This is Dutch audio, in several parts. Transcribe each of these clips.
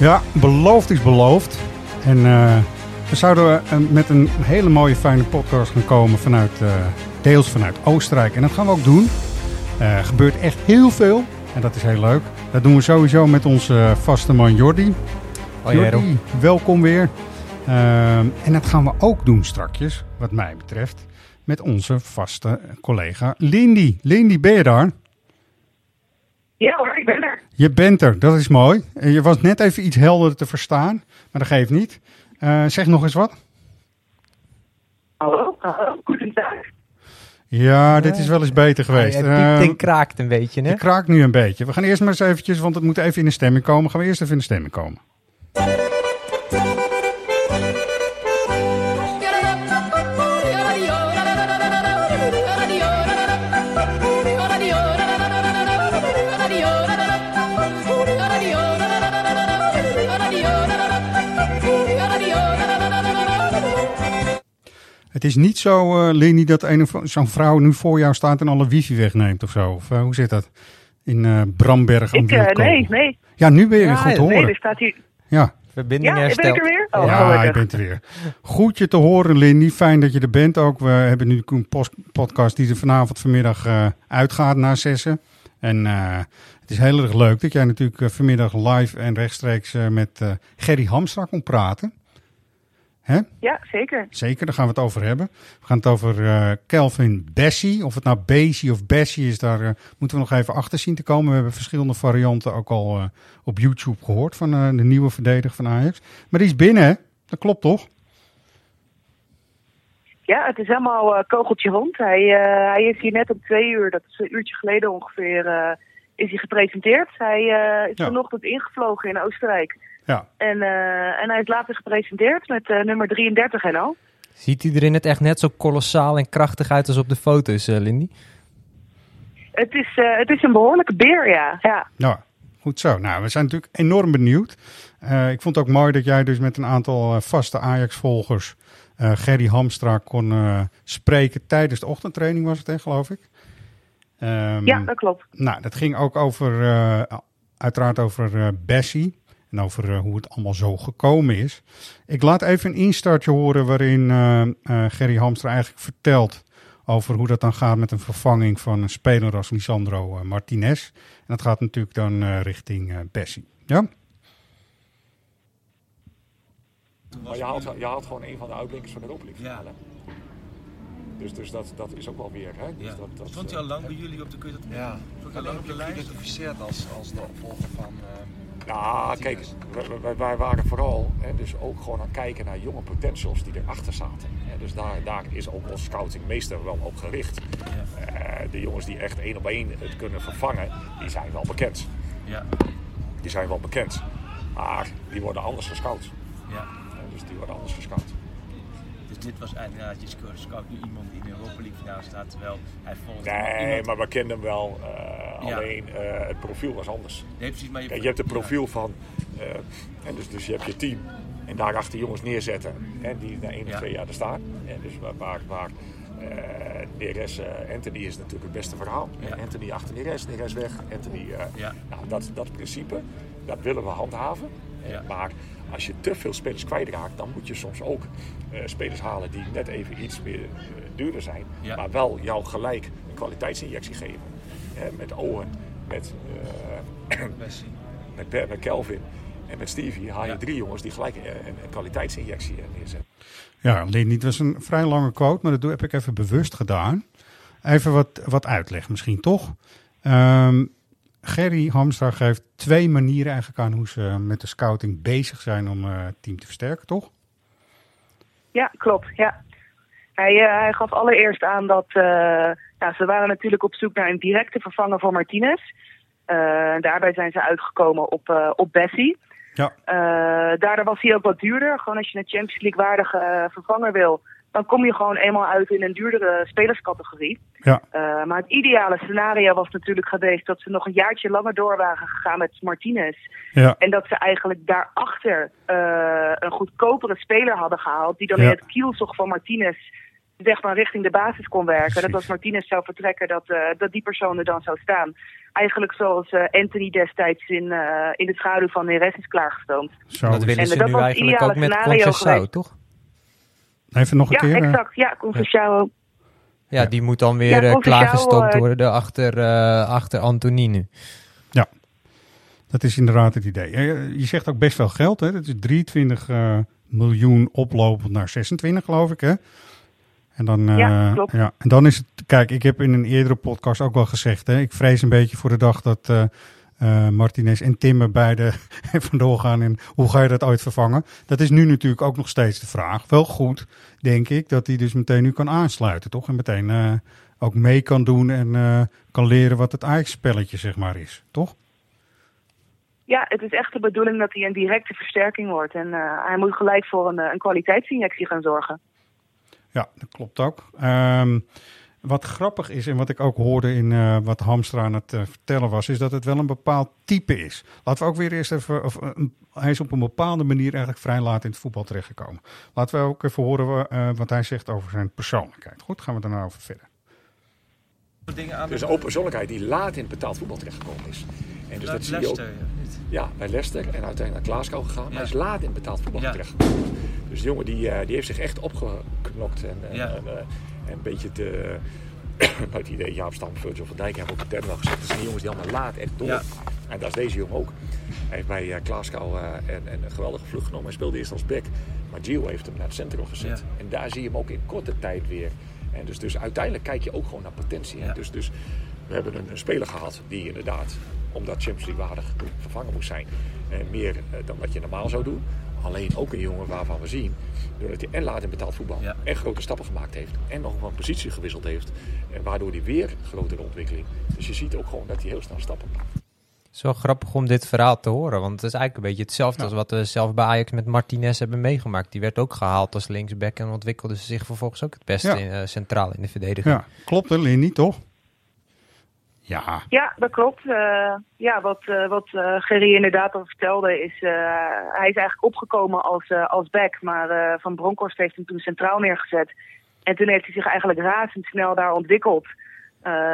Ja, beloofd is beloofd. En eh, we zouden eh, met een hele mooie fijne podcast gaan komen vanuit, eh, deels vanuit Oostenrijk. En dat gaan we ook doen. Er gebeurt echt heel veel. En dat is heel leuk. Dat doen we sowieso met onze vaste man Jordi. Hoi. Jordi, welkom weer. En dat gaan we ook doen strakjes, wat mij betreft, met onze vaste collega Lindy. Lindy, ben je daar? Ja hoor, ik ben er. Je bent er, dat is mooi. Eh, Je was net even iets helderder te verstaan, maar dat geeft niet. Eh, zeg nog eens wat. Hallo, hallo, goedendag. Ja, dit is wel eens beter geweest. Piept Eh, en kraakt een beetje, hè? het kraakt nu een beetje. We gaan eerst maar eens eventjes, want het moet even in de stemming komen. Gaan we eerst even in de stemming komen. Het is niet zo, eh Leni, dat een of- zo'n vrouw nu voor jou staat en alle wifi wegneemt of zo. Of eh, hoe zit dat? In eh, Bramberg aan Ik, nee, nee. Ja, nu ben je Ja, goed te nee, Nee, horen. er staat hier... Ja, Verbinding Ja, ben hersteld. ik er weer? Oh, ja, je gelukkig. bent er weer. Goed je te horen, Lindy. Fijn dat je er bent ook. We hebben nu een podcast die er vanavond vanmiddag eh, uitgaat na zessen. En eh, het is heel erg leuk dat jij natuurlijk vanmiddag live en rechtstreeks eh, met Gerry Hamstra kon praten. Hè? Ja, zeker. Zeker, daar gaan we het over hebben. We gaan het over eh, Kelvin Bessie. Of het nou Bessie of Bessie is, daar eh, moeten we nog even achter zien te komen. We hebben verschillende varianten ook al eh, op YouTube gehoord van de nieuwe verdediger van Ajax. Maar die is binnen, hè? Dat klopt toch? Ja, het is helemaal kogeltje rond. Hij, hij is hier net om twee uur, dat is een uurtje geleden ongeveer, is hij gepresenteerd. Hij is Ja. vanochtend ingevlogen in Oostenrijk. Ja. En, eh, en hij is later gepresenteerd met eh, nummer 33 en al. Ziet hij er in het echt net zo kolossaal en krachtig uit als op de foto's, eh, Lindy? Het is, eh, het is een behoorlijke beer, ja. ja. Nou, goed zo. Nou, we zijn natuurlijk enorm benieuwd. Eh, ik vond het ook mooi dat jij dus met een aantal vaste Ajax-volgers eh Gerry Hamstra kon eh, spreken tijdens de ochtendtraining, was het, hè, geloof ik? Ehm, ja, dat klopt. Nou, dat ging ook over, eh, uiteraard over eh, Bessie. En over eh, hoe het allemaal zo gekomen is. Ik laat even een instartje horen waarin eh, eh, Gerry Hamstra eigenlijk vertelt over hoe dat dan gaat met een vervanging van een speler als Lisandro eh, Martinez. En dat gaat natuurlijk dan eh, richting eh, Bessie. Ja? Maar je haalt, je haalt gewoon een van de uitblinkers van de Europa League finale. Dus, dus dat, dat is ook wel weer. Hè? Dus Ja. dat, dat, Stond hij al lang bij jullie op de kun je dat Ja, Stond hij al lang op de lijst? geïdentificeerd als, als de opvolger van. ehm, Nou, kijk, wij, wij- waren vooral hè, dus ook gewoon aan het kijken naar jonge potentials die erachter zaten. Hè, dus daar, daar is ook ons scouting meester wel op gericht. Eh, de jongens die echt één op één het kunnen vervangen, die zijn wel bekend. Ja, Die zijn wel bekend. Maar die worden anders gescout. ja. Dus die worden anders gescout. Dit was eigenlijk, ja, je scout- nu iemand die in de Europa League finale staat, terwijl hij volgt Nee, iemand... maar we kenden hem wel. eh, Ja. Alleen eh, het profiel was anders. Nee, precies, maar je, Kijk, je hebt het profiel van, eh, en dus, dus je hebt je team en daarachter jongens neerzetten en die na één of Ja. twee jaar er staan. En dus waar, waar, Anthony is natuurlijk het beste verhaal. Anthony achter Neres, Neres weg, Anthony. Ja. nou, dat, dat principe, dat willen we handhaven. Ja. Maar als je te veel spelers kwijtraakt, dan moet je soms ook eh, spelers halen die net even iets meer eh, duurder zijn. Ja. Maar wel jou gelijk een kwaliteitsinjectie geven. Hè, met Owen, met, eh, Bessie. met, Per- met Kelvin en met Stevie haal je Ja. drie jongens die gelijk een, een, een kwaliteitsinjectie neerzetten. Ja, Lindy, het was een vrij lange quote, maar dat doe- heb ik even bewust gedaan. Even wat, wat uitleg misschien toch. Ehm, Gerry Hamstra geeft twee manieren eigenlijk aan hoe ze met de scouting bezig zijn om eh, het team te versterken, toch? Ja, klopt. Ja. Hij, eh, hij gaf allereerst aan dat ja, ze waren natuurlijk op zoek naar een directe vervanger voor Martinez. Daarbij zijn ze uitgekomen op, op Bessie. Ja. Daardoor was hij ook wat duurder. Gewoon als je een Champions League waardige vervanger wil, dan kom je gewoon eenmaal uit in een duurdere spelerscategorie. Ja. Eh, maar het ideale scenario was natuurlijk geweest dat ze nog een jaartje langer door waren gegaan met Martinez. Ja. En dat ze eigenlijk daarachter eh een goedkopere speler hadden gehaald. Die dan Ja. in het kielzog van Martinez zeg maar richting de basis kon werken. Precies. Dat als Martinez zou vertrekken, dat, eh, dat die persoon er dan zou staan. Eigenlijk zoals Anthony destijds in, eh, in de schaduw van Neres is klaargestoomd. Zo. dat willen En ze dat nu was het eigenlijk ideale ook met toch? Even nog een Ja, keer. eh, exact. Ja, Conceição. Ja, die moet dan weer Ja, eh, klaargestoomd eh, worden achter, achter Antonini. Dat is inderdaad het idee. Je zegt ook best veel geld. Hè? Dat is 23 eh, miljoen oplopend naar 26, geloof ik. Hè? En dan, eh, Ja, klopt. ja, en dan is het. Kijk, ik heb in een eerdere podcast ook wel gezegd. Hè? Ik vrees een beetje voor de dag dat eh, eh, Martinez en Timmer beide vandoor gaan. En hoe ga je dat ooit vervangen? Dat is nu natuurlijk ook nog steeds de vraag. Wel goed, denk ik, dat hij dus meteen nu kan aansluiten, toch? En meteen eh, ook mee kan doen en eh, kan leren wat het Ajax-spelletje, zeg maar, is, toch? Ja, het is echt de bedoeling dat hij een directe versterking wordt. En hij moet gelijk voor een, een kwaliteitsinjectie gaan zorgen. Ja, dat klopt ook. Ehm, wat grappig is en wat ik ook hoorde in eh, wat Hamstra aan het eh, vertellen was, is dat het wel een bepaald type is. Laten we ook weer eerst even. Of, eh, hij is op een bepaalde manier eigenlijk vrij laat in het voetbal terechtgekomen. Laten we ook even horen eh, wat hij zegt over zijn persoonlijkheid. Goed, gaan we daarna over verder. Dus een open persoonlijkheid die laat in het betaald voetbal terechtgekomen is. En dus dat zie je ook. Leicester, ja, niet. Ja, bij Leicester en uiteindelijk naar Glasgow gegaan. Maar Ja. hij is laat in het betaald voetbal Ja. terechtgekomen. Dus de jongen die, eh, die heeft zich echt opgeknokt. En, Ja. en, eh, en een beetje de, het idee, Jaap Stam, Virgil van Dijk hebben op de term wel gezegd. Dat zijn die jongens die allemaal laat echt door. Ja. En dat is deze jongen ook. Hij heeft bij eh, en, en een geweldige vlucht genomen. Hij speelde eerst als back. Maar Gio heeft hem naar het centrum gezet. Ja. En daar zie je hem ook in korte tijd weer. En dus, dus uiteindelijk kijk je ook gewoon naar potentie. Ja. Dus, dus we hebben een, een speler gehad die inderdaad, omdat Champions League waardig vervangen moest zijn, eh, meer dan wat je normaal zou doen. Alleen ook een jongen waarvan we zien, doordat hij en laat in betaald voetbal Ja. en grote stappen gemaakt heeft en nog van positie gewisseld heeft. En waardoor hij weer grotere ontwikkeling. Dus je ziet ook gewoon dat hij heel snel stappen maakt. Het is wel grappig om dit verhaal te horen, want het is eigenlijk een beetje hetzelfde als wat we zelf bij Ajax met Martinez hebben meegemaakt. Die werd ook gehaald als linksback en ontwikkelde zich vervolgens ook het beste Ja. in, eh, centraal in de verdediging. Ja, klopt hè, Lindy, toch? Ja, Ja, dat klopt. Eh, ja, wat, eh wat eh Gerry inderdaad al vertelde is... hij is eigenlijk opgekomen als, als back. Maar Van Bronckhorst heeft hem toen centraal neergezet. En toen heeft hij zich eigenlijk razendsnel daar ontwikkeld.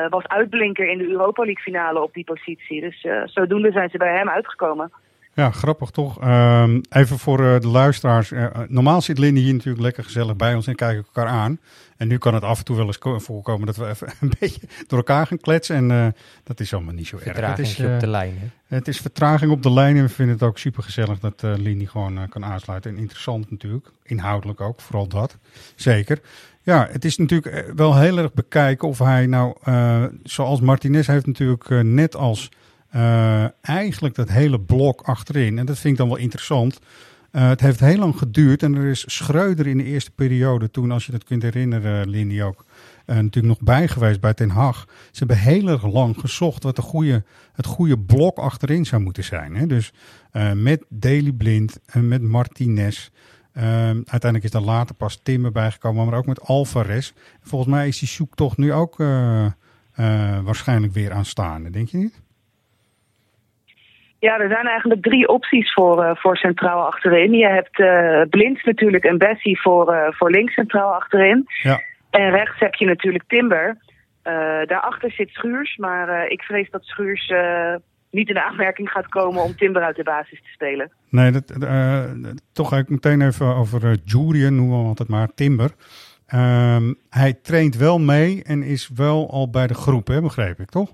Was uitblinker in de Europa League finale op die positie. Dus zodoende zijn ze bij hem uitgekomen. Ja, grappig toch? Ehm, even voor eh, de luisteraars. Eh, eh, normaal zit Lindy hier natuurlijk lekker gezellig bij ons en kijken elkaar aan. En nu kan het af en toe wel eens ko- voorkomen dat we even een beetje door elkaar gaan kletsen. En dat is allemaal niet zo erg. Het is, op de lijn. Hè? het is vertraging op de lijn en we vinden het ook super gezellig dat eh Lindy gewoon kan aansluiten. En interessant natuurlijk, inhoudelijk ook, vooral dat. Zeker. Ja, het is natuurlijk wel heel erg bekijken of hij nou, zoals Martinez heeft natuurlijk net als eh, eigenlijk dat hele blok achterin. En dat vind ik dan wel interessant. Eh, het heeft heel lang geduurd en er is Schreuder in de eerste periode toen, als je dat kunt herinneren, Lindy ook, eh, natuurlijk nog bij geweest bij Ten Hag. Ze hebben heel erg lang gezocht wat de goede, het goede blok achterin zou moeten zijn. Hè? Dus eh, met Daley Blind en met Martinez. Uiteindelijk is daar later pas Timmer bijgekomen, maar ook met Alvarez. Volgens mij is die zoektocht nu ook eh, eh, waarschijnlijk weer aanstaande, denk je niet? Ja, er zijn eigenlijk drie opties voor, eh, voor centraal achterin. Je hebt eh Blind natuurlijk en Bessie voor, eh, voor links centraal achterin. Ja. En rechts heb je natuurlijk Timber. Daarachter zit Schuurs, maar ik vrees dat Schuurs niet in aanmerking gaat komen om Timber uit de basis te spelen. Nee, dat, toch ga ik meteen even over uh, Julian, noemen we altijd maar, Timber. Ehm, hij traint wel mee en is wel al bij de groep, hè, begreep ik, toch?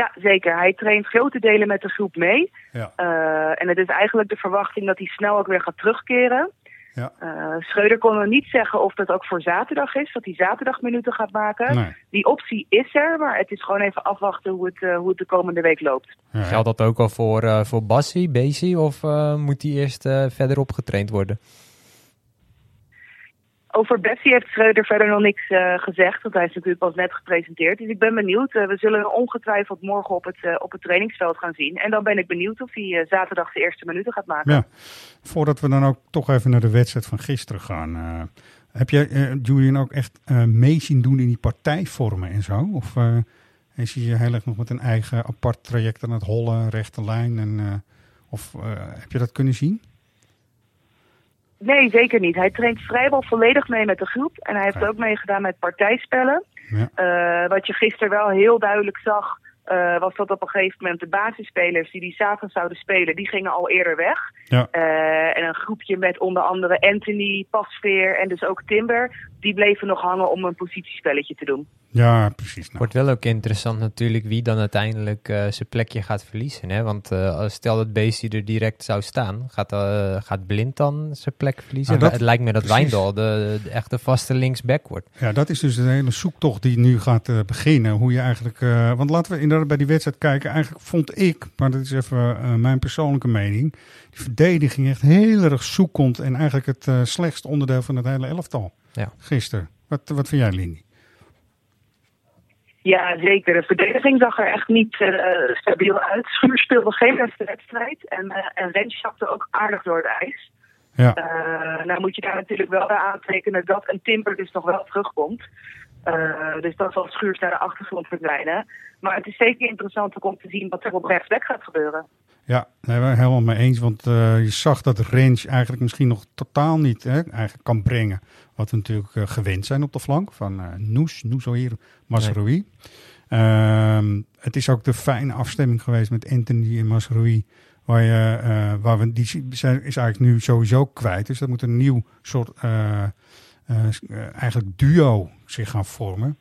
Ja, zeker. Hij traint grote delen met de groep mee. Ja. Eh, en het is eigenlijk de verwachting dat hij snel ook weer gaat terugkeren. Ja. Eh, Schreuder kon nog niet zeggen of dat ook voor zaterdag is, dat hij zaterdag minuten gaat maken. Nee. Die optie is er, maar het is gewoon even afwachten hoe het, eh, hoe het de komende week loopt. Ja, Geldt dat ook al voor, eh voor Bassi, Bezi, of eh, moet die eerst eh, verder opgetraind worden? Over Bessie heeft Schreuder verder nog niks uh, gezegd, want hij is natuurlijk pas net gepresenteerd. Dus ik ben benieuwd. Uh, we zullen ongetwijfeld morgen op het, uh, op het trainingsveld gaan zien. En dan ben ik benieuwd of hij zaterdag de eerste minuten gaat maken. Ja. Voordat we dan ook toch even naar de wedstrijd van gisteren gaan. heb jij Julian ook echt mee zien doen in die partijvormen en zo? Of is hij heel erg nog met een eigen apart traject aan het hollen, rechte lijn? En, of heb je dat kunnen zien? Nee, zeker niet. Hij traint vrijwel volledig mee met de groep. En hij heeft ja. ook meegedaan met partijspellen. Ja. Uh, wat je gisteren wel heel duidelijk zag, uh, was dat op een gegeven moment de basisspelers die die s'avonds zouden spelen, die gingen al eerder weg. Ja. Uh, en een groepje met onder andere Anthony, Pasveer en dus ook Timber, die bleven nog hangen om een positiespelletje te doen. Ja, precies. Nou. Wordt wel ook interessant natuurlijk wie dan uiteindelijk uh, zijn plekje gaat verliezen. Hè? Want uh, stel dat Beestie er direct zou staan, gaat, uh, gaat Blind dan zijn plek verliezen? Nou, dat, het lijkt me dat Wijndal de, de, echte vaste linksback wordt. Ja, dat is dus de hele zoektocht die nu gaat beginnen. Hoe je eigenlijk, want laten we inderdaad bij die wedstrijd kijken. Eigenlijk vond ik, maar dat is even mijn persoonlijke mening, die verdediging echt heel erg zoekend en eigenlijk het slechtste onderdeel van het hele elftal. Ja. Gisteren. Wat, wat vind jij, Lindy? Ja, zeker. De verdediging zag er echt niet uh, stabiel uit. Schuur speelde geen beste wedstrijd. En, uh, en Rens schapte ook aardig door het ijs. Ja. Uh, nou moet je daar natuurlijk wel bij aantekenen dat een Timber dus nog wel terugkomt. dus dat zal Schuurs naar de achtergrond verdwijnen. Maar het is zeker interessant om te zien wat er op rechtsback gaat gebeuren. Ja, daar zijn we helemaal mee eens. Want je zag dat Range eigenlijk misschien nog totaal niet hè, eigenlijk kan brengen. Wat we natuurlijk uh, gewend zijn op de flank van uh, Noes, Noes Masroui. Nee. Ehm, het is ook de fijne afstemming geweest met Anthony en Masroui. Waar, je, waar we, die zijn, is eigenlijk nu sowieso kwijt. Dus dat moet een nieuw soort eigenlijk duo zich gaan vormen.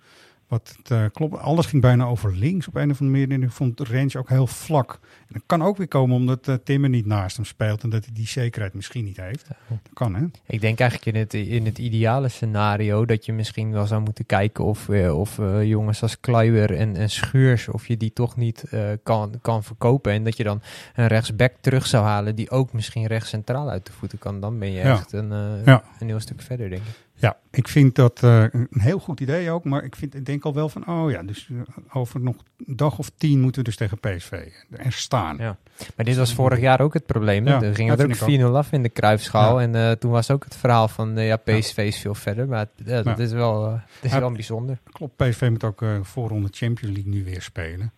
Wat uh, klopt, alles ging bijna over links op een of andere manier. En ik vond de range ook heel vlak. En dat kan ook weer komen omdat uh, Timmer niet naast hem speelt en dat hij die zekerheid misschien niet heeft. Dat kan, hè? Ik denk eigenlijk in het, in het ideale scenario dat je misschien wel zou moeten kijken of, uh, of jongens als Kluiwer en, en Schuurs, of je die toch niet kan, kan verkopen. En dat je dan een rechtsback terug zou halen die ook misschien rechts centraal uit de voeten kan. Dan ben je ja. echt een, ja. een heel stuk verder, denk ik. Ja, ik vind dat uh, een heel goed idee ook. Maar ik, vind, ik denk al wel van, oh ja, dus uh, over nog een dag of tien moeten we dus tegen PSV er staan. Ja. Maar dit was vorig jaar ook het probleem. Ja, er ging het ook 4-0 af in de Kruifschaal. Ja. En uh, toen was ook het verhaal van, ja, PSV is veel verder. Maar dat is wel, dat is wel bijzonder. Klopt, PSV moet ook voorronde Champions League nu weer spelen.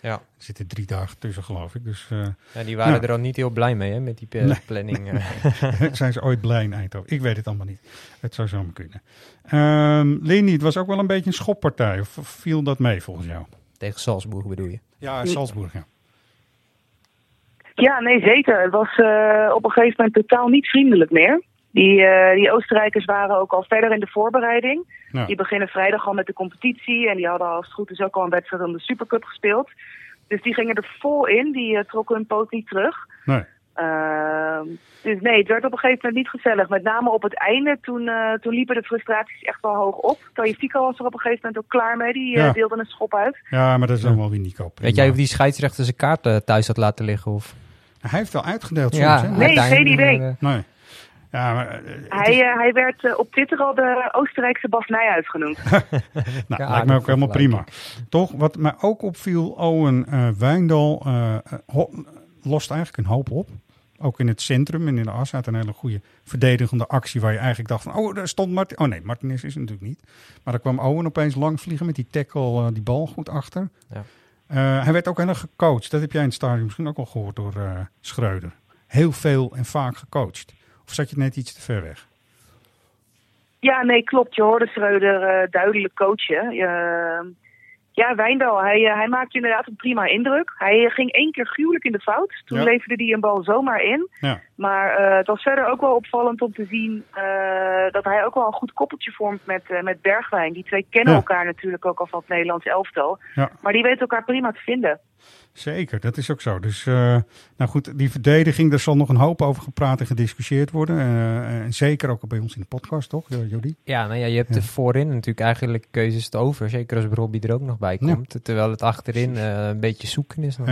Ja. Er zitten drie dagen tussen, geloof ik. Dus, uh, ja, die waren er al niet heel blij mee, hè, met die nee, planning. Nee. Zijn ze ooit blij in Eindhoven? Ik weet het allemaal niet. Het zou zo kunnen. Um, Leni, het was ook wel een beetje een schoppartij. Of viel dat mee volgens jou? Tegen Salzburg bedoel je? Ja, Salzburg, ja. Ja, nee, zeker. Het was uh, op een gegeven moment totaal niet vriendelijk meer. Die, uh, die Oostenrijkers waren ook al verder in de voorbereiding. Ja. Die beginnen vrijdag al met de competitie. En die hadden als het goed is ook al een wedstrijd om de Supercup gespeeld. Dus die gingen er vol in. Die uh, trokken hun poot niet terug. Nee. Uh, dus nee, het werd op een gegeven moment niet gezellig. Met name op het einde, toen, uh, toen liepen de frustraties echt wel hoog op. Fico was er op een gegeven moment ook klaar mee. Die ja. deelde een schop uit. Ja, maar dat is dan wel weer Nico. Weet jij of die scheidsrechter zijn kaart thuis had laten liggen? Of? Hij heeft wel uitgedeeld soms, ja, hè? Nee, geen idee. Nee. Ja, maar, uh, hij, uh, hij werd uh, op Twitter al de Oostenrijkse Bas Nijhuis genoemd. nou, ja, lijkt me ook helemaal prima. Toch, wat mij ook opviel, Owen Wijndal lost eigenlijk een hoop op. Ook in het centrum en in de as had een hele goede verdedigende actie waar je eigenlijk dacht van, oh, daar stond Martin. Oh nee, Martinez is het natuurlijk niet. Maar daar kwam Owen opeens lang vliegen met die tackle, die bal goed achter. Ja. hij werd ook heel erg gecoacht. Dat heb jij in het stadion misschien ook al gehoord door Schreuder. Heel veel en vaak gecoacht. Of zat je net iets te ver weg? Ja, nee, klopt. Je hoorde Schreuder uh, duidelijk coachen. Uh, ja, Wijndal, hij, uh, hij maakte inderdaad een prima indruk. Hij ging één keer gruwelijk in de fout. Toen ja. leverde hij een bal zomaar in. Ja. Maar het was verder ook wel opvallend om te zien dat hij ook wel een goed koppeltje vormt met, met Bergwijn. Die twee kennen ja. elkaar natuurlijk ook al van het Nederlands elftal. Maar die weten elkaar prima te vinden. Zeker, dat is ook zo. Dus, uh, nou goed, die verdediging, daar zal nog een hoop over gepraat en gediscussieerd worden. Uh, en zeker ook bij ons in de podcast, toch, Jody? Ja, nou ja, je hebt ja. er voorin natuurlijk eigenlijk keuzes over. Zeker als Robbie er ook nog bij komt. Ja. Terwijl het achterin uh, een beetje zoeken is. Dan.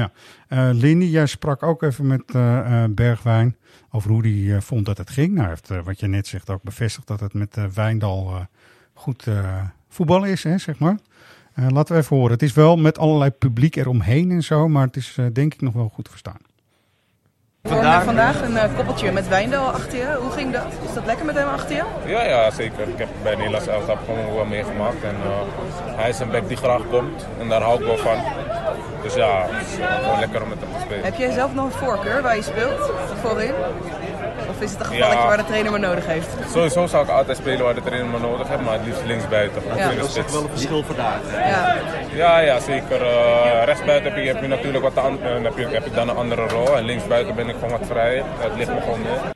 Ja. Lindy, jij sprak ook even met Bergwijn over hoe die vond dat het ging. Nou, heeft wat je net zegt ook bevestigd dat het met Wijndal goed voetbal is, hè, zeg maar. Uh, laten we even horen. Het is wel met allerlei publiek eromheen en zo, maar het is uh, denk ik nog wel goed te verstaan. Vandaag, vandaag een uh, koppeltje met Wijndal achter je. Hoe ging dat? Is dat lekker met hem achter je? Ja, ja zeker. Ik heb bij Nederlands elftal gewoon wel meegemaakt. En, hij is een bek die graag komt en daar hou ik wel van. Dus ja, gewoon lekker om met hem te spelen. Heb jij zelf nog een voorkeur waar je speelt voorin? Of is het een gevalletje ja. waar de trainer maar nodig heeft? Sowieso zou ik altijd spelen waar de trainer maar nodig heeft, maar het liefst linksbuiten. Ja. Dat is wel een verschil vandaag. Ja. ja, ja, zeker. Uh, rechtsbuiten heb je, heb je natuurlijk wat aan, uh, heb, je, heb ik dan een andere rol. En linksbuiten ben ik gewoon wat vrij. Het ligt me gewoon meer.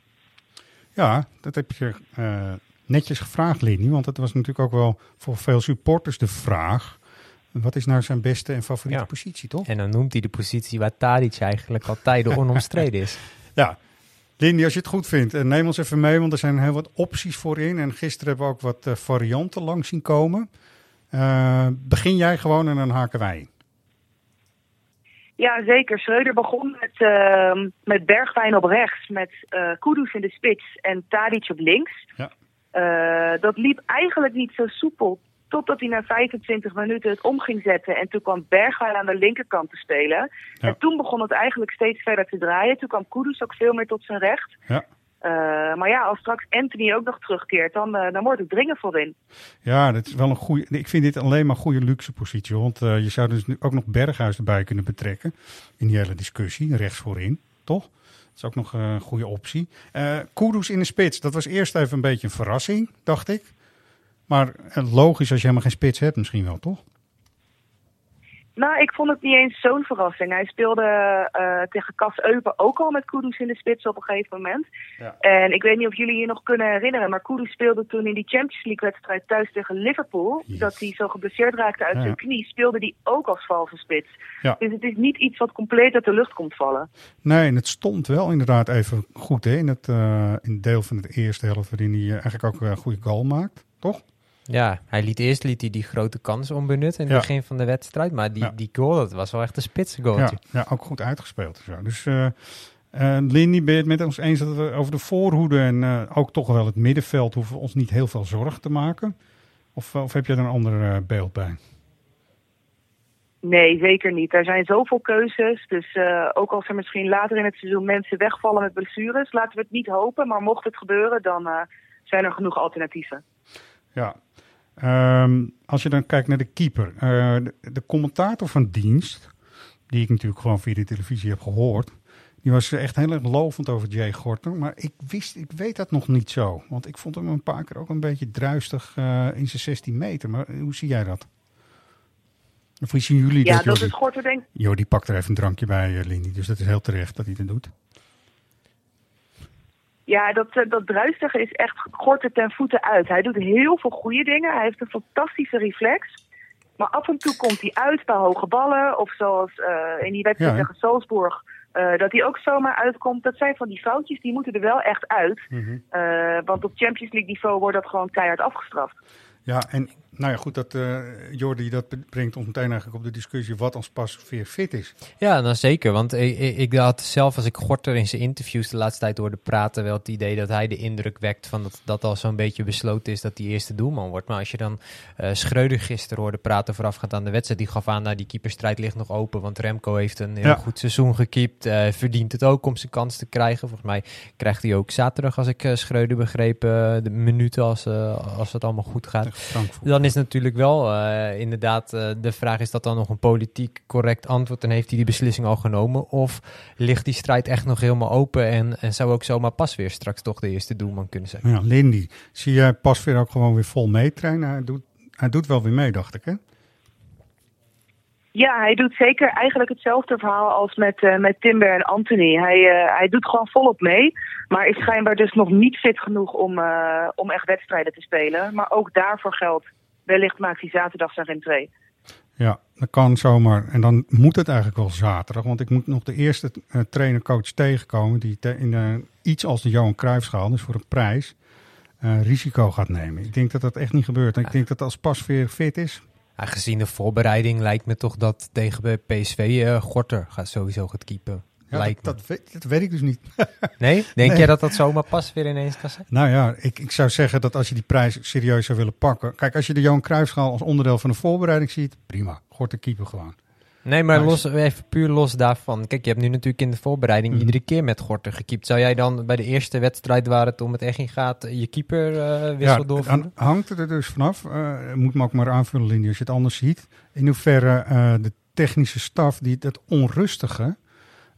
Ja, dat heb je uh, netjes gevraagd, Lini. Want het was natuurlijk ook wel voor veel supporters de vraag. Wat is nou zijn beste en favoriete ja. positie, toch? En dan noemt hij de positie waar Tadic eigenlijk al tijden onomstreden is. Ja, Lindy, als je het goed vindt, neem ons even mee, want er zijn heel wat opties voorin. En gisteren hebben we ook wat uh, varianten langs zien komen. Uh, begin jij gewoon en dan haken wij in. Ja, zeker. Schreuder begon met, uh, met Bergwijn op rechts, met uh, Kudus in de spits en Tadic op links. Ja. Uh, dat liep eigenlijk niet zo soepel, totdat hij na 25 minuten het om ging zetten. En toen kwam Bergwijn aan de linkerkant te spelen. Ja. En toen begon het eigenlijk steeds verder te draaien. Toen kwam Kudus ook veel meer tot zijn recht. Ja. Uh, maar ja, als straks Anthony ook nog terugkeert, dan, uh, dan wordt het dringen voorin. Ja, dat is wel een goede. Ik vind dit alleen maar een goede luxe positie. Want uh, je zou dus nu ook nog Berghuis erbij kunnen betrekken. In die hele discussie, rechts voorin, toch? Dat is ook nog een goede optie. Uh, Kudus in de spits, dat was eerst even een beetje een verrassing, dacht ik. Maar logisch als je helemaal geen spits hebt, misschien wel, toch? Nou, ik vond het niet eens zo'n verrassing. Hij speelde uh, tegen Cas Eupen ook al met Kudus in de spits op een gegeven moment. Ja. En ik weet niet of jullie je nog kunnen herinneren, maar Kudus speelde toen in die Champions League wedstrijd thuis tegen Liverpool. Yes. Dat hij zo geblesseerd raakte uit Ja. zijn knie, speelde hij ook als valse spits. Ja. Dus het is niet iets wat compleet uit de lucht komt vallen. Nee, en het stond wel inderdaad even goed hè, in, het, uh, in deel van het eerste helft, waarin hij eigenlijk ook een goede goal maakt, toch? Ja, hij liet eerst liet hij die grote kans onbenut in het Ja. begin van de wedstrijd. Maar die, Ja. die goal, dat was wel echt een spitse Ja, goaltje. ja, ook goed uitgespeeld. Zo. Dus uh, uh, Lindy, ben je het met ons eens dat we over de voorhoede en uh, ook toch wel het middenveld hoeven we ons niet heel veel zorgen te maken? Of, of heb je er een ander uh, beeld bij? Nee, zeker niet. Er zijn zoveel keuzes. Dus uh, ook als er misschien later in het seizoen mensen wegvallen met blessures, laten we het niet hopen. Maar mocht het gebeuren, dan uh, zijn er genoeg alternatieven. Ja. Um, als je dan kijkt naar de keeper. Uh, de, de, commentator van dienst, die ik natuurlijk gewoon via de televisie heb gehoord. Die was echt heel erg lovend over Jay Gorter. Maar ik wist, ik weet dat nog niet zo. Want ik vond hem een paar keer ook een beetje druistig uh, in zijn 16 meter. Maar hoe zie jij dat? Of zien jullie ja, dat? dat is Gorter denk Jo, die pakt er even een drankje bij, Lindy. Dus dat is heel terecht dat hij dat doet. Ja, dat, eh, dat druistige is echt gorten ten voeten uit. Hij doet heel veel goede dingen. Hij heeft een fantastische reflex. Maar af en toe komt hij uit bij hoge ballen. Of zoals uh, in die wedstrijd Ja, tegen Salzburg. Uh, dat hij ook zomaar uitkomt. Dat zijn van die foutjes, die moeten er wel echt uit. Mhm. Uh, want op Champions League niveau wordt dat gewoon keihard afgestraft. Ja, en nou ja, goed, dat uh, Jordi, dat brengt ons meteen eigenlijk op de discussie wat als pas weer fit is. Ja, nou zeker. Want ik, ik, had zelf, als ik Gorter in zijn interviews de laatste tijd hoorde praten, wel het idee dat hij de indruk wekt van dat dat al zo'n beetje besloten is dat hij eerste doelman wordt. Maar als je dan uh, Schreuder gisteren hoorde praten voorafgaand aan de wedstrijd, die gaf aan, nou die keeperstrijd ligt nog open, want Remco heeft een heel Ja. goed seizoen gekiept, uh, verdient het ook om zijn kans te krijgen. Volgens mij krijgt hij ook zaterdag, als ik Schreuder begreep, de minuten als, als het allemaal goed gaat. Dan is natuurlijk wel uh, inderdaad uh, de vraag: is dat dan nog een politiek correct antwoord? En heeft hij die beslissing al genomen? Of ligt die strijd echt nog helemaal open en, en zou ook zomaar pas weer straks toch de eerste doelman kunnen zijn? Ja, Lindy, zie jij pas weer ook gewoon weer vol meetrainen? Hij doet, hij doet wel weer mee, dacht ik, hè? Ja, hij doet zeker eigenlijk hetzelfde verhaal als met, uh, met Timber en Anthony. Hij, uh, hij doet gewoon volop mee, maar is schijnbaar dus nog niet fit genoeg om, uh, om echt wedstrijden te spelen. Maar ook daarvoor geldt, wellicht maakt hij zaterdag zijn ren 2. Ja, dat kan zomaar. En dan moet het eigenlijk wel zaterdag. Want ik moet nog de eerste uh, trainer-coach tegenkomen... die te, in uh, iets als de Johan Cruijffschaal, dus voor een prijs... Uh, risico gaat nemen. Ik denk dat dat echt niet gebeurt. En ik denk dat als pas weer fit is... Ja, gezien de voorbereiding lijkt me toch dat tegen PSV Gorter gaat sowieso gaat keepen. Lijkt dat, dat, weet, dat, weet, ik dus niet. nee? Denk nee. je dat dat zomaar pas weer ineens kan zijn? Nou ja, ik, ik zou zeggen dat als je die prijs serieus zou willen pakken... Kijk, als je de Johan Cruijffschaal als onderdeel van de voorbereiding ziet... prima, Gorter keeper gewoon. Nee, maar los, even puur los daarvan. Kijk, je hebt nu natuurlijk in de voorbereiding mm. iedere keer met Gorter gekiept. Zou jij dan bij de eerste wedstrijd waar het om het echt in gaat, je keeper uh, wissel ja, doorvoeren? Hangt er dus vanaf. Uh, moet me ook maar aanvullen, Lindy, als je het anders ziet. In hoeverre uh, de technische staf die dat onrustige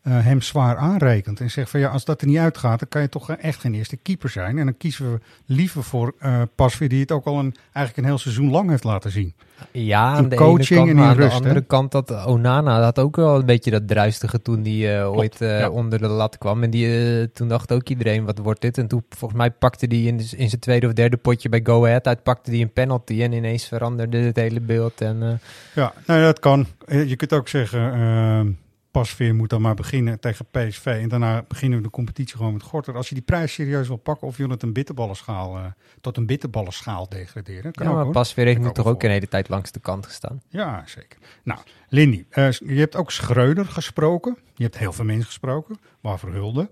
uh, hem zwaar aanrekent. En zegt van ja, als dat er niet uitgaat, dan kan je toch echt geen eerste keeper zijn. En dan kiezen we liever voor uh, Pasveer, die het ook al een, eigenlijk een heel seizoen lang heeft laten zien. Ja, aan de coaching ene kant, en aan rust, de andere hè? kant dat Onana had ook wel een beetje dat druistige toen die uh, ooit ja. onder de lat kwam. En die, toen dacht ook iedereen, wat wordt dit? En toen volgens mij pakte hij in, in zijn tweede of derde potje bij Go Ahead uit, pakte hij een penalty en ineens veranderde het hele beeld. En, ja, nou dat kan. Je kunt ook zeggen Pasveer moet dan maar beginnen tegen PSV. En daarna beginnen we de competitie gewoon met Gorter. Als je die prijs serieus wil pakken of je wil het een bitterballenschaal, uh, tot een bitterballenschaal degraderen. Kan ja, maar ook, Pasveer heeft nu toch ook een hele tijd langs de kant gestaan. Ja, zeker. Nou, Lindy, uh, je hebt ook Schreuder gesproken. Je hebt heel veel mensen gesproken, waarvoor hulde.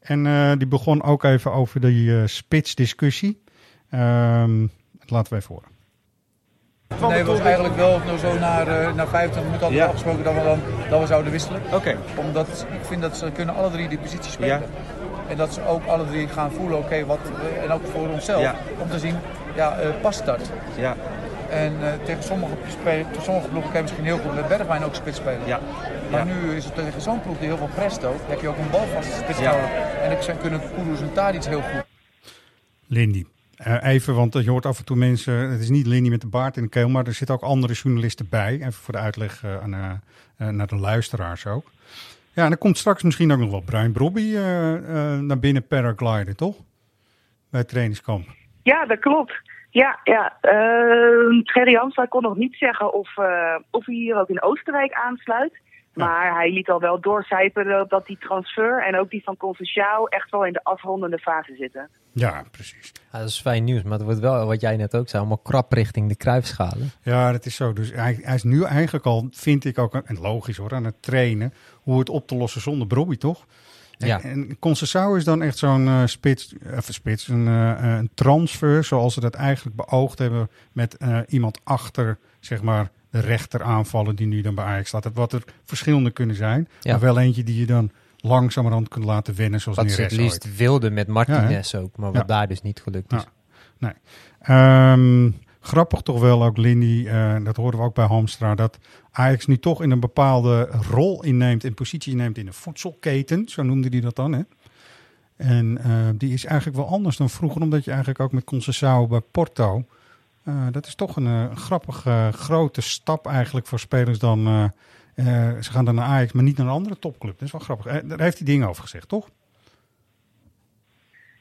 En uh, die begon ook even over die spitsdiscussie. Um, laten we even horen. Nee, het was eigenlijk wel nou zo naar, uh, naar 25 minuten hadden we afgesproken dat we dan dat we zouden wisselen. Oké. Okay. Omdat ik vind dat ze kunnen alle drie die positie spelen. Ja. En dat ze ook alle drie gaan voelen, oké, okay, wat en ook voor onszelf, ja. om te zien, ja, uh, past dat? Ja. En uh, tegen sommige, tegen sommige ploegen kan je misschien heel goed met Bergwijn ook spits spelen. Ja. Maar ja. nu is het tegen zo'n ploeg die heel veel presto, heb je ook een balvaste spits ja. nodig. En ik kunnen Kudus en Tadic heel goed. Lindy. Uh, even, want je hoort af en toe mensen, het is niet Lindy met de baard in de keel, maar er zitten ook andere journalisten bij. Even voor de uitleg uh, aan, uh, naar de luisteraars ook. Ja, en er komt straks misschien ook nog wel Brian Brobby naar binnen paragliden, toch? Bij het trainingskamp. Ja, dat klopt. Ja, ja. Uh, Gerry Hamstra kon nog niet zeggen of, of hij hier ook in Oostenrijk aansluit. Maar hij liet al wel doorcijperen dat die transfer en ook die van Conventionaal echt wel in de afrondende fase zitten. Ja, precies. Ja, dat is fijn nieuws, maar het wordt wel, wat jij net ook zei, allemaal krap richting de kruifschalen. Ja, dat is zo. Dus hij, hij, is nu eigenlijk al, vind ik ook, en logisch hoor, aan het trainen hoe het op te lossen zonder Brobby, toch? Ja. En, en Concessao is dan echt zo'n uh, spits, even spits, een, uh, een transfer zoals ze dat eigenlijk beoogd hebben met uh, iemand achter, zeg maar, de rechter aanvallen die nu dan bij Ajax staat. Wat er verschillende kunnen zijn, ja. maar wel eentje die je dan langzamerhand kunt laten wennen zoals Wat ze het liefst ooit. wilde met Martinez ja, ook, maar wat ja. daar dus niet gelukt is. Nee. Um, grappig toch wel ook, Lindy, uh, dat horen we ook bij Hamstra, dat Ajax nu toch in een bepaalde rol inneemt, en positie inneemt in de voedselketen, zo noemde hij dat dan, hè? En uh, die is eigenlijk wel anders dan vroeger, omdat je eigenlijk ook met Conceição bij Porto... Uh, dat is toch een, een grappige grote stap eigenlijk voor spelers dan... Uh, ze gaan dan naar Ajax, maar niet naar een andere topclub. Dat is wel grappig. daar heeft hij dingen over gezegd, toch?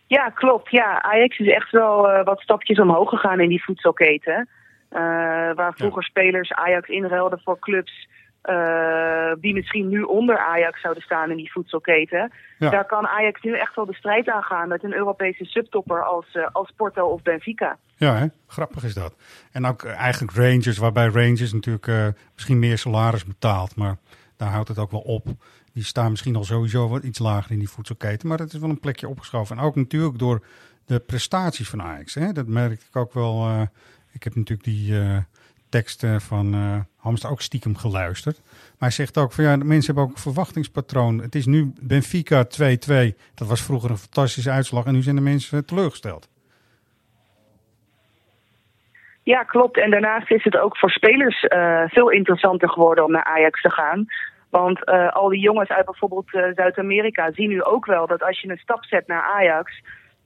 Ja, klopt. Ja, Ajax is echt wel uh, wat stapjes omhoog gegaan in die voedselketen. Uh, waar vroeger ja. spelers Ajax inruilden voor clubs uh, die misschien nu onder Ajax zouden staan in die voedselketen. Ja. Daar kan Ajax nu echt wel de strijd aan gaan met een Europese subtopper als, als Porto of Benfica. Ja, hè? grappig is dat. En ook eigenlijk Rangers, waarbij Rangers natuurlijk misschien meer salaris betaalt, maar daar houdt het ook wel op. Die staan misschien al sowieso wat iets lager in die voedselketen. Maar dat is wel een plekje opgeschoven. En ook natuurlijk door de prestaties van Ajax. Hè? Dat merk ik ook wel. Ik heb natuurlijk die teksten van uh, Hamster ook stiekem geluisterd. Maar hij zegt ook van ja, mensen hebben ook een verwachtingspatroon. Het is nu Benfica 2-2. Dat was vroeger een fantastische uitslag. En nu zijn de mensen teleurgesteld. Ja, klopt. En daarnaast is het ook voor spelers uh, veel interessanter geworden om naar Ajax te gaan. Want uh, al die jongens uit bijvoorbeeld Zuid-Amerika zien nu ook wel dat als je een stap zet naar Ajax,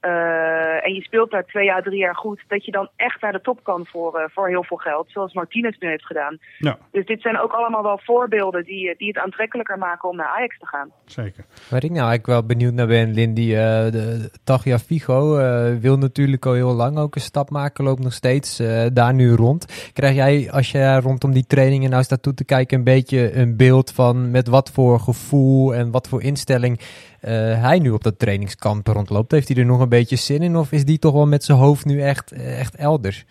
eh, en je speelt daar twee jaar, drie jaar goed, dat je dan echt naar de top kan voor, eh, voor heel veel geld, zoals Martinez nu heeft gedaan. Ja. Dus dit zijn ook allemaal wel voorbeelden die, eh, die het aantrekkelijker maken om naar Ajax te gaan. Zeker. Waar ik nou eigenlijk wel benieuwd naar ben, Lindy, eh de Tagia Figo eh, wil natuurlijk al heel lang ook een stap maken, loopt nog steeds eh, daar nu rond. Krijg jij, als je rondom die trainingen nou staat toe te kijken, een beetje een beeld van met wat voor gevoel en wat voor instelling hij nu op dat trainingskamp rondloopt? Heeft hij er nog een beetje zin in of is die toch wel met zijn hoofd nu echt, eh, echt elders?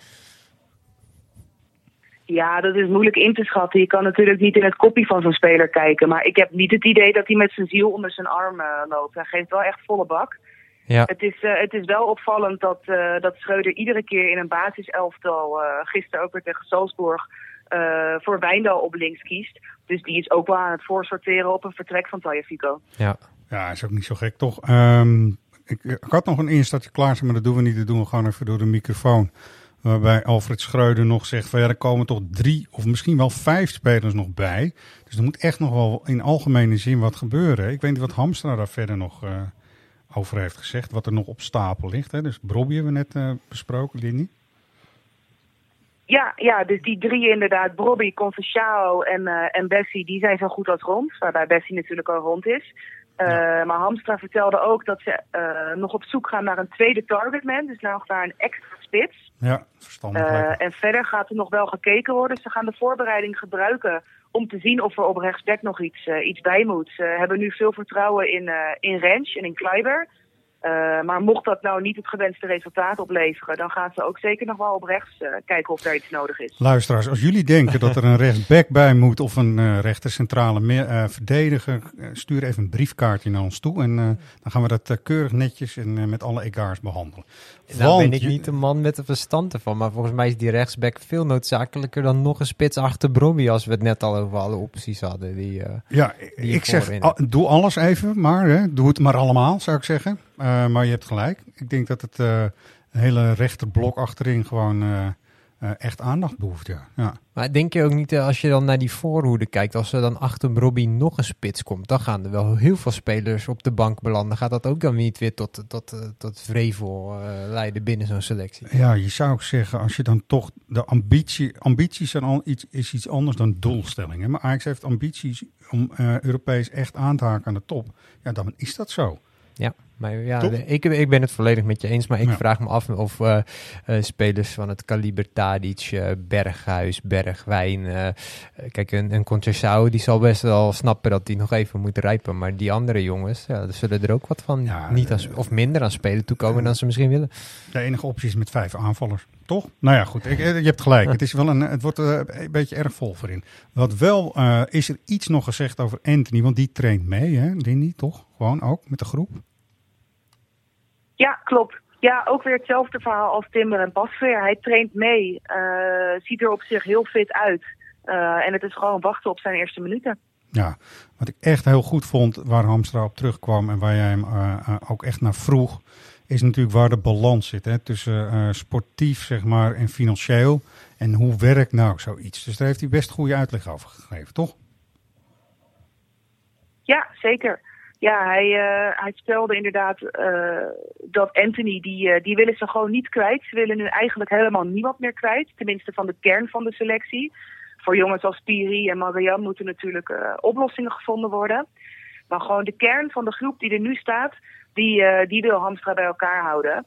Ja, dat is moeilijk in te schatten. Je kan natuurlijk niet in het kopje van zo'n speler kijken. Maar ik heb niet het idee dat hij met zijn ziel onder zijn arm eh, loopt. Hij geeft wel echt volle bak. Ja. Het, is, eh, het is wel opvallend dat, eh, dat Schreuder iedere keer in een basiselftal, eh gisteren ook weer tegen Salzburg, eh, voor Wijndal op links kiest. Dus die is ook wel aan het voorsorteren op een vertrek van Tagliafico. Ja. Ja, is ook niet zo gek, toch? Ehm, ik, had nog een instartje klaar, maar dat doen we niet. Dat doen we gewoon even door de microfoon. Waarbij Alfred Schreuder nog zegt van ja, er komen toch drie of misschien wel vijf spelers nog bij. Dus er moet echt nog wel in algemene zin wat gebeuren. Ik weet niet wat Hamstra daar verder nog eh, over heeft gezegd. Wat er nog op stapel ligt. Hè. Dus Brobby hebben we net eh, besproken, Lindy. Ja, ja, dus die drie inderdaad, Bobby, Conceicao en, eh, en Bessie, die zijn zo goed als rond. Waarbij Bessie natuurlijk al rond is. Eh, Maar Hamstra vertelde ook dat ze eh, nog op zoek gaan naar een tweede targetman. Dus nog naar een extra spits. Ja, verstandig. Eh, en verder gaat er nog wel gekeken worden. Ze gaan de voorbereiding gebruiken om te zien of er op rechtsback nog iets, iets bij moet. Ze hebben nu veel vertrouwen in, in Rens en in Kleiber. Eh, maar mocht dat nou niet het gewenste resultaat opleveren, dan gaan ze ook zeker nog wel op rechts eh, kijken of daar iets nodig is. Luisteraars, als jullie denken dat er een rechtsback bij moet of een meer, eh, verdediger, eh, stuur even een briefkaartje naar ons toe. En dan gaan we dat keurig netjes en met alle egaars behandelen. Nou Want ben ik niet de man met de verstand ervan, maar volgens mij is die rechtsback veel noodzakelijker dan nog een spits achter Brobby als we het net al over alle opties hadden. Die, eh, Ja, die ik zeg, doe alles even, maar hè, doe het maar allemaal, zou ik zeggen. Eh, maar je hebt gelijk. Ik denk dat het eh, hele rechterblok achterin gewoon echt aandacht behoeft, ja. ja. Maar denk je ook niet, eh, als je dan naar die voorhoede kijkt, als er dan achter Brobby nog een spits komt, dan gaan er wel heel veel spelers op de bank belanden. Gaat dat ook dan niet weer tot, tot, eh, tot vrevel eh, leiden binnen zo'n selectie? Ja, je zou ook zeggen, als je dan toch de ambitie, ambities zijn al iets, is iets anders dan doelstellingen. Maar Ajax heeft ambities om eh, Europees echt aan te haken aan de top. Ja, dan is dat zo. Ja, maar ja, ik, ik ben het volledig met je eens. Maar ik Ja. vraag me af of eh, eh, spelers van het kaliber Tadic, eh, Berghuis, Bergwijn... kijk, een, een die zal best wel snappen dat hij nog even moet rijpen. Maar die andere jongens, ja, zullen er ook wat van niet sp- of minder aan spelen toekomen dan ze misschien willen. De enige optie is met vijf aanvallers, toch? Nou ja, goed, ik, je hebt gelijk. Het, is wel een, het wordt een beetje erg vol voorin. Wat wel, is er iets nog gezegd over Anthony, want die traint mee, hè, Lindy, toch? Gewoon ook met de groep. Ja, klopt. Ja, ook weer hetzelfde verhaal als Timber en Pasveer. Hij traint mee, eh, ziet er op zich heel fit uit. Eh, en het is gewoon wachten op zijn eerste minuten. Ja, wat ik echt heel goed vond, waar Hamstra op terugkwam en waar jij hem eh, ook echt naar vroeg, is natuurlijk waar de balans zit hè, tussen sportief zeg maar, en financieel. En hoe werkt nou zoiets? Dus daar heeft hij best goede uitleg over gegeven, toch? Ja, zeker. Ja, hij, eh, hij stelde inderdaad eh, dat Anthony, die, eh, die willen ze gewoon niet kwijt. Ze willen nu eigenlijk helemaal niemand meer kwijt. Tenminste van de kern van de selectie. Voor jongens als Piri en Marianne moeten natuurlijk oplossingen gevonden worden. Maar gewoon de kern van de groep die er nu staat, die, die wil Hamstra bij elkaar houden.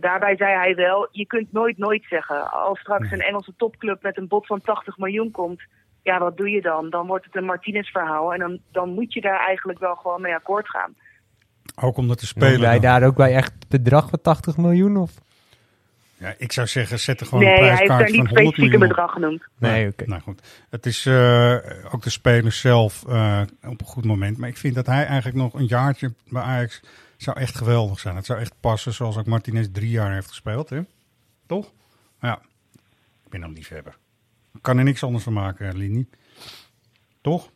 Daarbij zei hij wel, je kunt nooit nooit zeggen. Als straks een Engelse topclub met een bod van 80 miljoen komt, ja, wat doe je dan? Dan wordt het een Martinez verhaal en dan, dan moet je daar eigenlijk wel gewoon mee akkoord gaan. Ook omdat de Spelen speler... wij daar ook bij echt het bedrag van 80 miljoen? Of? Ja, ik zou zeggen, zet er gewoon nee, een hij heeft daar prijskaartje niet van 100 specifiek een miljoen op. bedrag genoemd. Nee, oké. Nou goed, het is eh, ook de speler zelf eh, op een goed moment. Maar ik vind dat hij eigenlijk nog een jaartje bij Ajax zou echt geweldig zijn. Het zou echt passen zoals ook Martinez drie jaar heeft gespeeld. Hè? Toch? Ja, ik ben een liefhebber. Ik kan er niks anders van maken, Lini. Toch?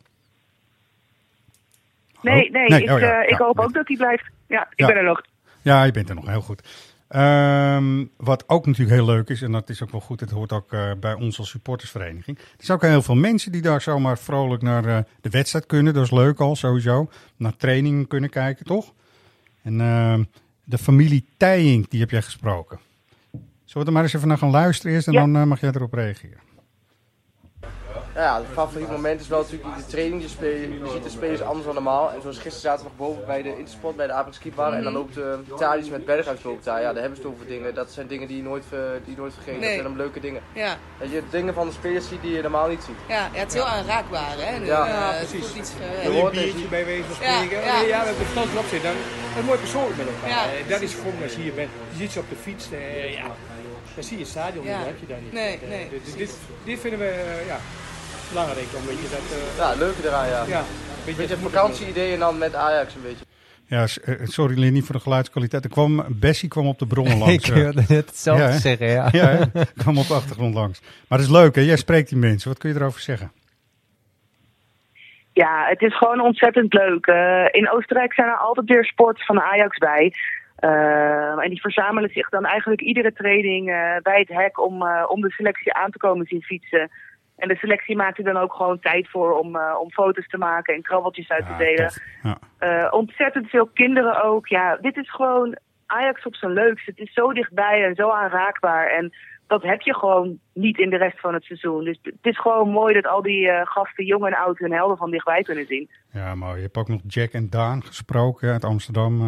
Nee, nee, Nee, ik, oh ja, eh, ik ja. hoop ook dat hij blijft. Ja, ik ben er nog. Ja, je bent er nog heel goed. Ehm, wat ook natuurlijk heel leuk is, en dat is ook wel goed, het hoort ook eh, bij ons als supportersvereniging. Er zijn ook heel veel mensen die daar zomaar vrolijk naar eh, de wedstrijd kunnen. Dat is leuk al, sowieso. Naar trainingen kunnen kijken, toch? En ehm, de familie Tijink, die heb jij gesproken. Zullen we er maar eens even naar gaan luisteren eerst en dan mag jij erop reageren. Ja, het favoriete moment is wel natuurlijk de training. Je, speel, je ziet de spelers anders dan normaal. En zoals gisteren zaten we nog boven bij de Intersport, bij de Apex Skibar. En dan loopt uh, Thadis met Berghuis loopt daar. Ja, daar hebben ze het over dingen. Dat zijn dingen die je nooit, uh, die je nooit vergeet. Nee. Dat zijn dan leuke dingen. Ja. Dat je dingen van de spelers ziet die je normaal niet ziet. Ja, ja het is heel aanraakbaar, hè? Ja. eh, Ja, het precies. iets ver Je hoort een het. biertje bij wijze van Ja, spreken? ja. Ja, we hebben zitten. Dan een mooi persoonlijk met elkaar. Ja, Eh, dat is gewoon als je hier bent. Je ziet ze op de fiets. eh, ja. Dan zie je het stadion, Ja. dat heb je daar niet. Nee, Eh, nee, dit, dit, dit vinden we eh, ja, belangrijk. Om, weet je, dat, eh, Ja, leuke eraan, ja. Ja, Een beetje een vakantie-idee en dan met Ajax een beetje. Ja, eh, sorry Lindy voor de geluidskwaliteit. Er kwam, Bessie kwam op de bronnen langs. Ik wilde net hetzelfde zeggen, ja. ja kwam op de achtergrond langs. Maar het is leuk hè, jij spreekt die mensen. Wat kun je erover zeggen? Ja, het is gewoon ontzettend leuk. Eh, in Oostenrijk zijn er altijd weer sports van Ajax bij. Eh, en die verzamelen zich dan eigenlijk iedere training eh, bij het hek om, eh, om de selectie aan te komen zien fietsen. En de selectie maakt er dan ook gewoon tijd voor om, eh, om foto's te maken en krabbeltjes uit te delen. Ja. Eh, ontzettend veel kinderen ook. Ja, dit is gewoon Ajax op zijn leukst. Het is zo dichtbij en zo aanraakbaar. En dat heb je gewoon niet in de rest van het seizoen. Dus het is gewoon mooi dat al die eh, gasten, jong en oud, hun helden van dichtbij kunnen zien. Ja, mooi. Je hebt ook nog Jack en Daan gesproken uit Amsterdam.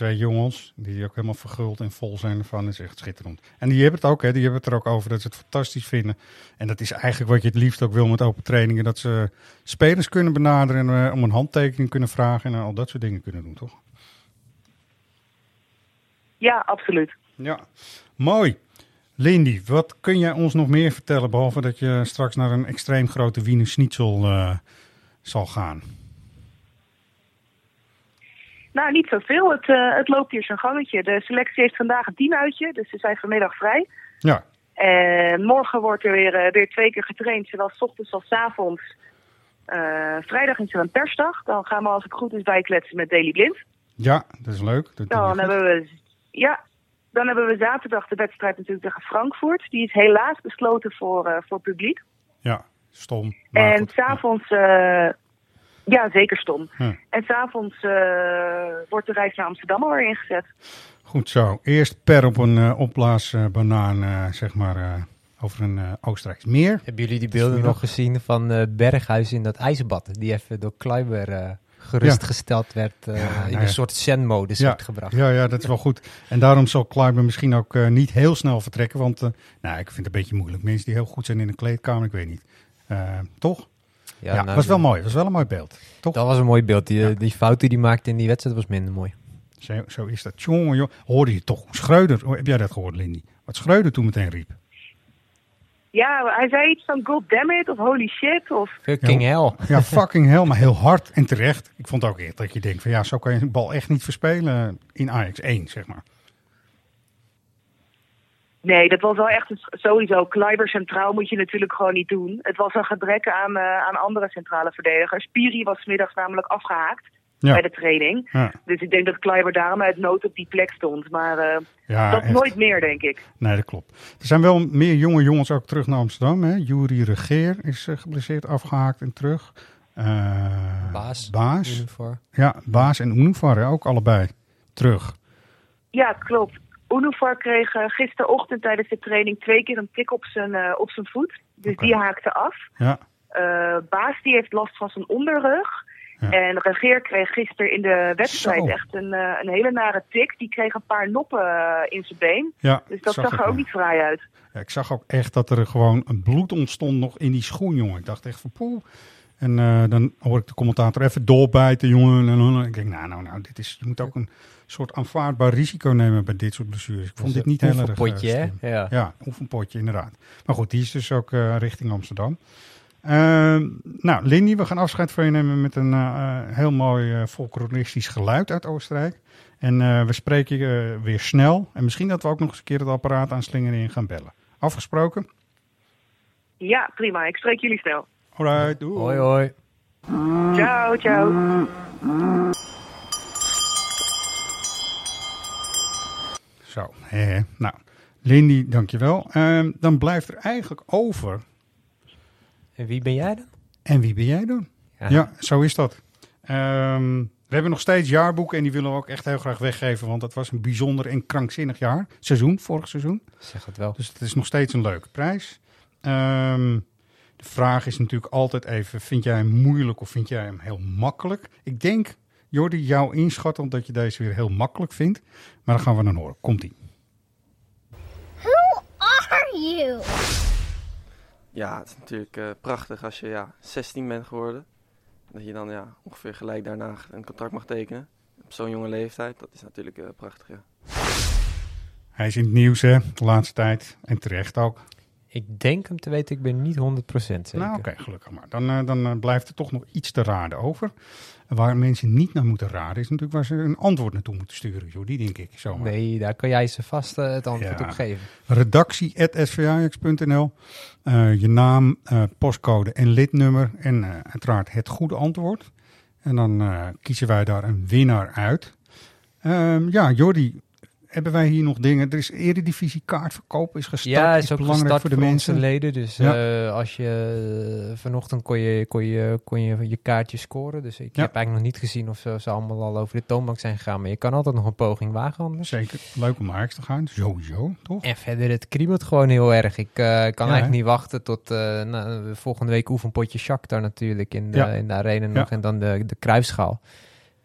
Twee jongens die ook helemaal verguld en vol zijn ervan. Dat is echt schitterend. En die hebben het ook, hè. Die hebben het er ook over dat ze het fantastisch vinden. En dat is eigenlijk wat je het liefst ook wil met open trainingen. Dat ze spelers kunnen benaderen en eh, om een handtekening kunnen vragen. En al dat soort dingen kunnen doen, toch? Ja, absoluut. Ja, mooi. Lindy, wat kun jij ons nog meer vertellen, behalve dat je straks naar een extreem grote Wiener Schnitzel eh, zal gaan? Nou, niet zoveel. Het, eh, het loopt hier zijn gangetje. De selectie heeft vandaag een teamuitje, dus ze zijn vanmiddag vrij. Ja, En morgen wordt er weer, eh, weer twee keer getraind, zowel 's ochtends als 's avonds. Eh, vrijdag is er een persdag. Dan gaan we als het goed is bijkletsen met Daily Blind. ja dat is leuk. Dat Dan hebben we, ja, dan hebben we zaterdag de wedstrijd natuurlijk tegen Frankfurt. Die is helaas besloten voor, eh, voor publiek. Ja, stom. En s'avonds, eh ja, zeker stom. Ja. En s'avonds eh wordt de reis naar Amsterdam alweer ingezet. Goed zo. Eerst per op een eh opblaasbanaan, eh, zeg maar, eh, over een eh Oostenrijks meer. Hebben jullie die beelden nog gezien van eh, Berghuis in dat ijsbad? Die even door Kleiber eh, gerustgesteld werd, Ja, in nou een ja. soort zen-modus Ja, werd gebracht. ja, ja, dat is wel goed. En daarom zal Kleiber misschien ook eh, niet heel snel vertrekken. Want eh, nou, ik vind het een beetje moeilijk. Mensen die heel goed zijn in een kleedkamer, ik weet niet. Toch? Ja, nou, was wel mooi. was wel een mooi beeld. Toch? Dat was een mooi beeld. Die, die fout die hij maakte in die wedstrijd was minder mooi. Zo, zo is dat. Jongen, joh. Hoorde je toch? Schreuder. Heb jij dat gehoord, Lindy? Wat Schreuder toen meteen riep. Ja, hij zei iets van god damn it of holy shit of... Fucking Ja, hell. Ja, fucking hell, maar heel hard en terecht. Ik vond ook echt dat je denkt van ja, zo kan je een bal echt niet verspelen in Ajax 1, zeg maar. Nee, dat was wel echt een, sowieso. Kleiber centraal moet je natuurlijk gewoon niet doen. Het was een gebrek aan, eh, aan andere centrale verdedigers. Piri was middags namelijk afgehaakt Ja. bij de training. Ja. Dus ik denk dat Kleiber daarom uit nood op die plek stond. Maar eh, Ja, dat echt. nooit meer, denk ik. Nee, dat klopt. Er zijn wel meer jonge jongens ook terug naar Amsterdam. Hè. Jury Regeer is eh, geblesseerd afgehaakt en terug. Eh, Baas, Baas. Ja, Baas en Univar hè, ook allebei terug. Ja, klopt. Unuvar kreeg eh, gisterochtend tijdens de training twee keer een tik op zijn, eh, op zijn voet. Dus die haakte af. Ja, Eh, Baas die heeft last van zijn onderrug. Ja. En Regeer kreeg gisteren in de wedstrijd Zo. echt een, een hele nare tik. Die kreeg een paar noppen in zijn been. ja Dus dat zag er ook niet vrij uit. Ja, ik zag ook echt dat er gewoon een bloed ontstond nog in die schoen, jongen. Ik dacht echt van poeh. En eh, dan hoor ik de commentator even doorbijten, jongen. En dan ik denk, nou, nou, nou, dit is, je moet ook een soort aanvaardbaar risico nemen bij dit soort blessures. Ik vond Dus dit een niet heel erg oefenpotje, eh, hè? Ja. ja, oefenpotje, inderdaad. Maar goed, die is dus ook eh, richting Amsterdam. Ehm, nou, Lindy, we gaan afscheid van je nemen met een eh, heel mooi folkloristisch geluid uit Oostenrijk. En eh, we spreken je eh, weer snel. En misschien dat we ook nog eens een keer het apparaat aanslingeren en gaan bellen. Afgesproken? Ja, prima. Ik spreek jullie snel. Alright, doei. Hoi, hoi. Ciao, ciao. Zo, hè, nou, Lindy, dankjewel. Ehm dan blijft er eigenlijk over. En wie ben jij dan? En wie ben jij dan? Ja. Ja, zo is dat. Ehm, We hebben nog steeds jaarboeken en die willen we ook echt heel graag weggeven. Want het was een bijzonder en krankzinnig jaar. Seizoen, vorig seizoen. Zeg het wel. Dus het is nog steeds een leuke prijs. Ehm, de vraag is natuurlijk altijd even, vind jij hem moeilijk of vind jij hem heel makkelijk? Ik denk, Jordi, jou inschatten dat je deze weer heel makkelijk vindt. Maar dan gaan we dan horen. Komt-ie. Who are you? Ja, het is natuurlijk eh, prachtig als je ja, 16 bent geworden. Dat je dan ja, ongeveer gelijk daarna een contract mag tekenen. Op zo'n jonge leeftijd. Dat is natuurlijk eh, prachtig, ja. Hij is in het nieuws, hè, de laatste tijd. En terecht ook. Ik denk hem te weten, ik ben niet 100% zeker. Nou, oké, gelukkig maar. Dan, eh, dan eh, blijft er toch nog iets te raden over. Waar mensen niet naar moeten raden, is natuurlijk waar ze een antwoord naartoe moeten sturen. Joh, die denk ik zomaar. Nee, daar kan jij ze vast eh, het antwoord Ja. op geven. Redactie.svajax.nl Je naam, postcode en lidnummer en uiteraard het goede antwoord. En dan kiezen wij daar een winnaar uit. Ehm, ja, Jordi, hebben wij hier nog dingen? Er is eredivisie kaartverkoop is gestart. Ja, is ook belangrijk gestart voor de onze mensen. leden. Dus Ja. eh, als je eh, vanochtend kon je, kon, je, kon je je kaartje scoren. Dus ik Ja. heb eigenlijk nog niet gezien of ze, ze allemaal al over de toonbank zijn gegaan. Maar je kan altijd nog een poging wagen anders. Zeker, leuk om naar te gaan. Sowieso, toch? En verder, het kriebelt gewoon heel erg. Ik eh, kan eigenlijk niet wachten tot nou, volgende week oefenpotje Shakhtar natuurlijk in de, in de arena nog. En dan de, de kruisschaal.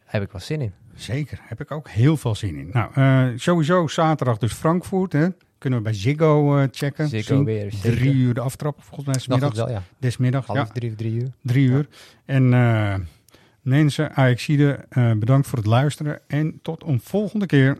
Daar heb ik wel zin in. Zeker, heb ik ook heel veel zin in. Nou, eh, sowieso zaterdag dus Frankfurt. Hè. Kunnen we bij Ziggo eh, checken. Ziggo Zien. weer, zeker. Drie uur de aftrap, volgens mij is middags. wel, ja. Desmiddag, Half ja. drie of drie uur. Drie uur. En eh, mensen, Ajaxide, bedankt voor het luisteren. En tot een volgende keer.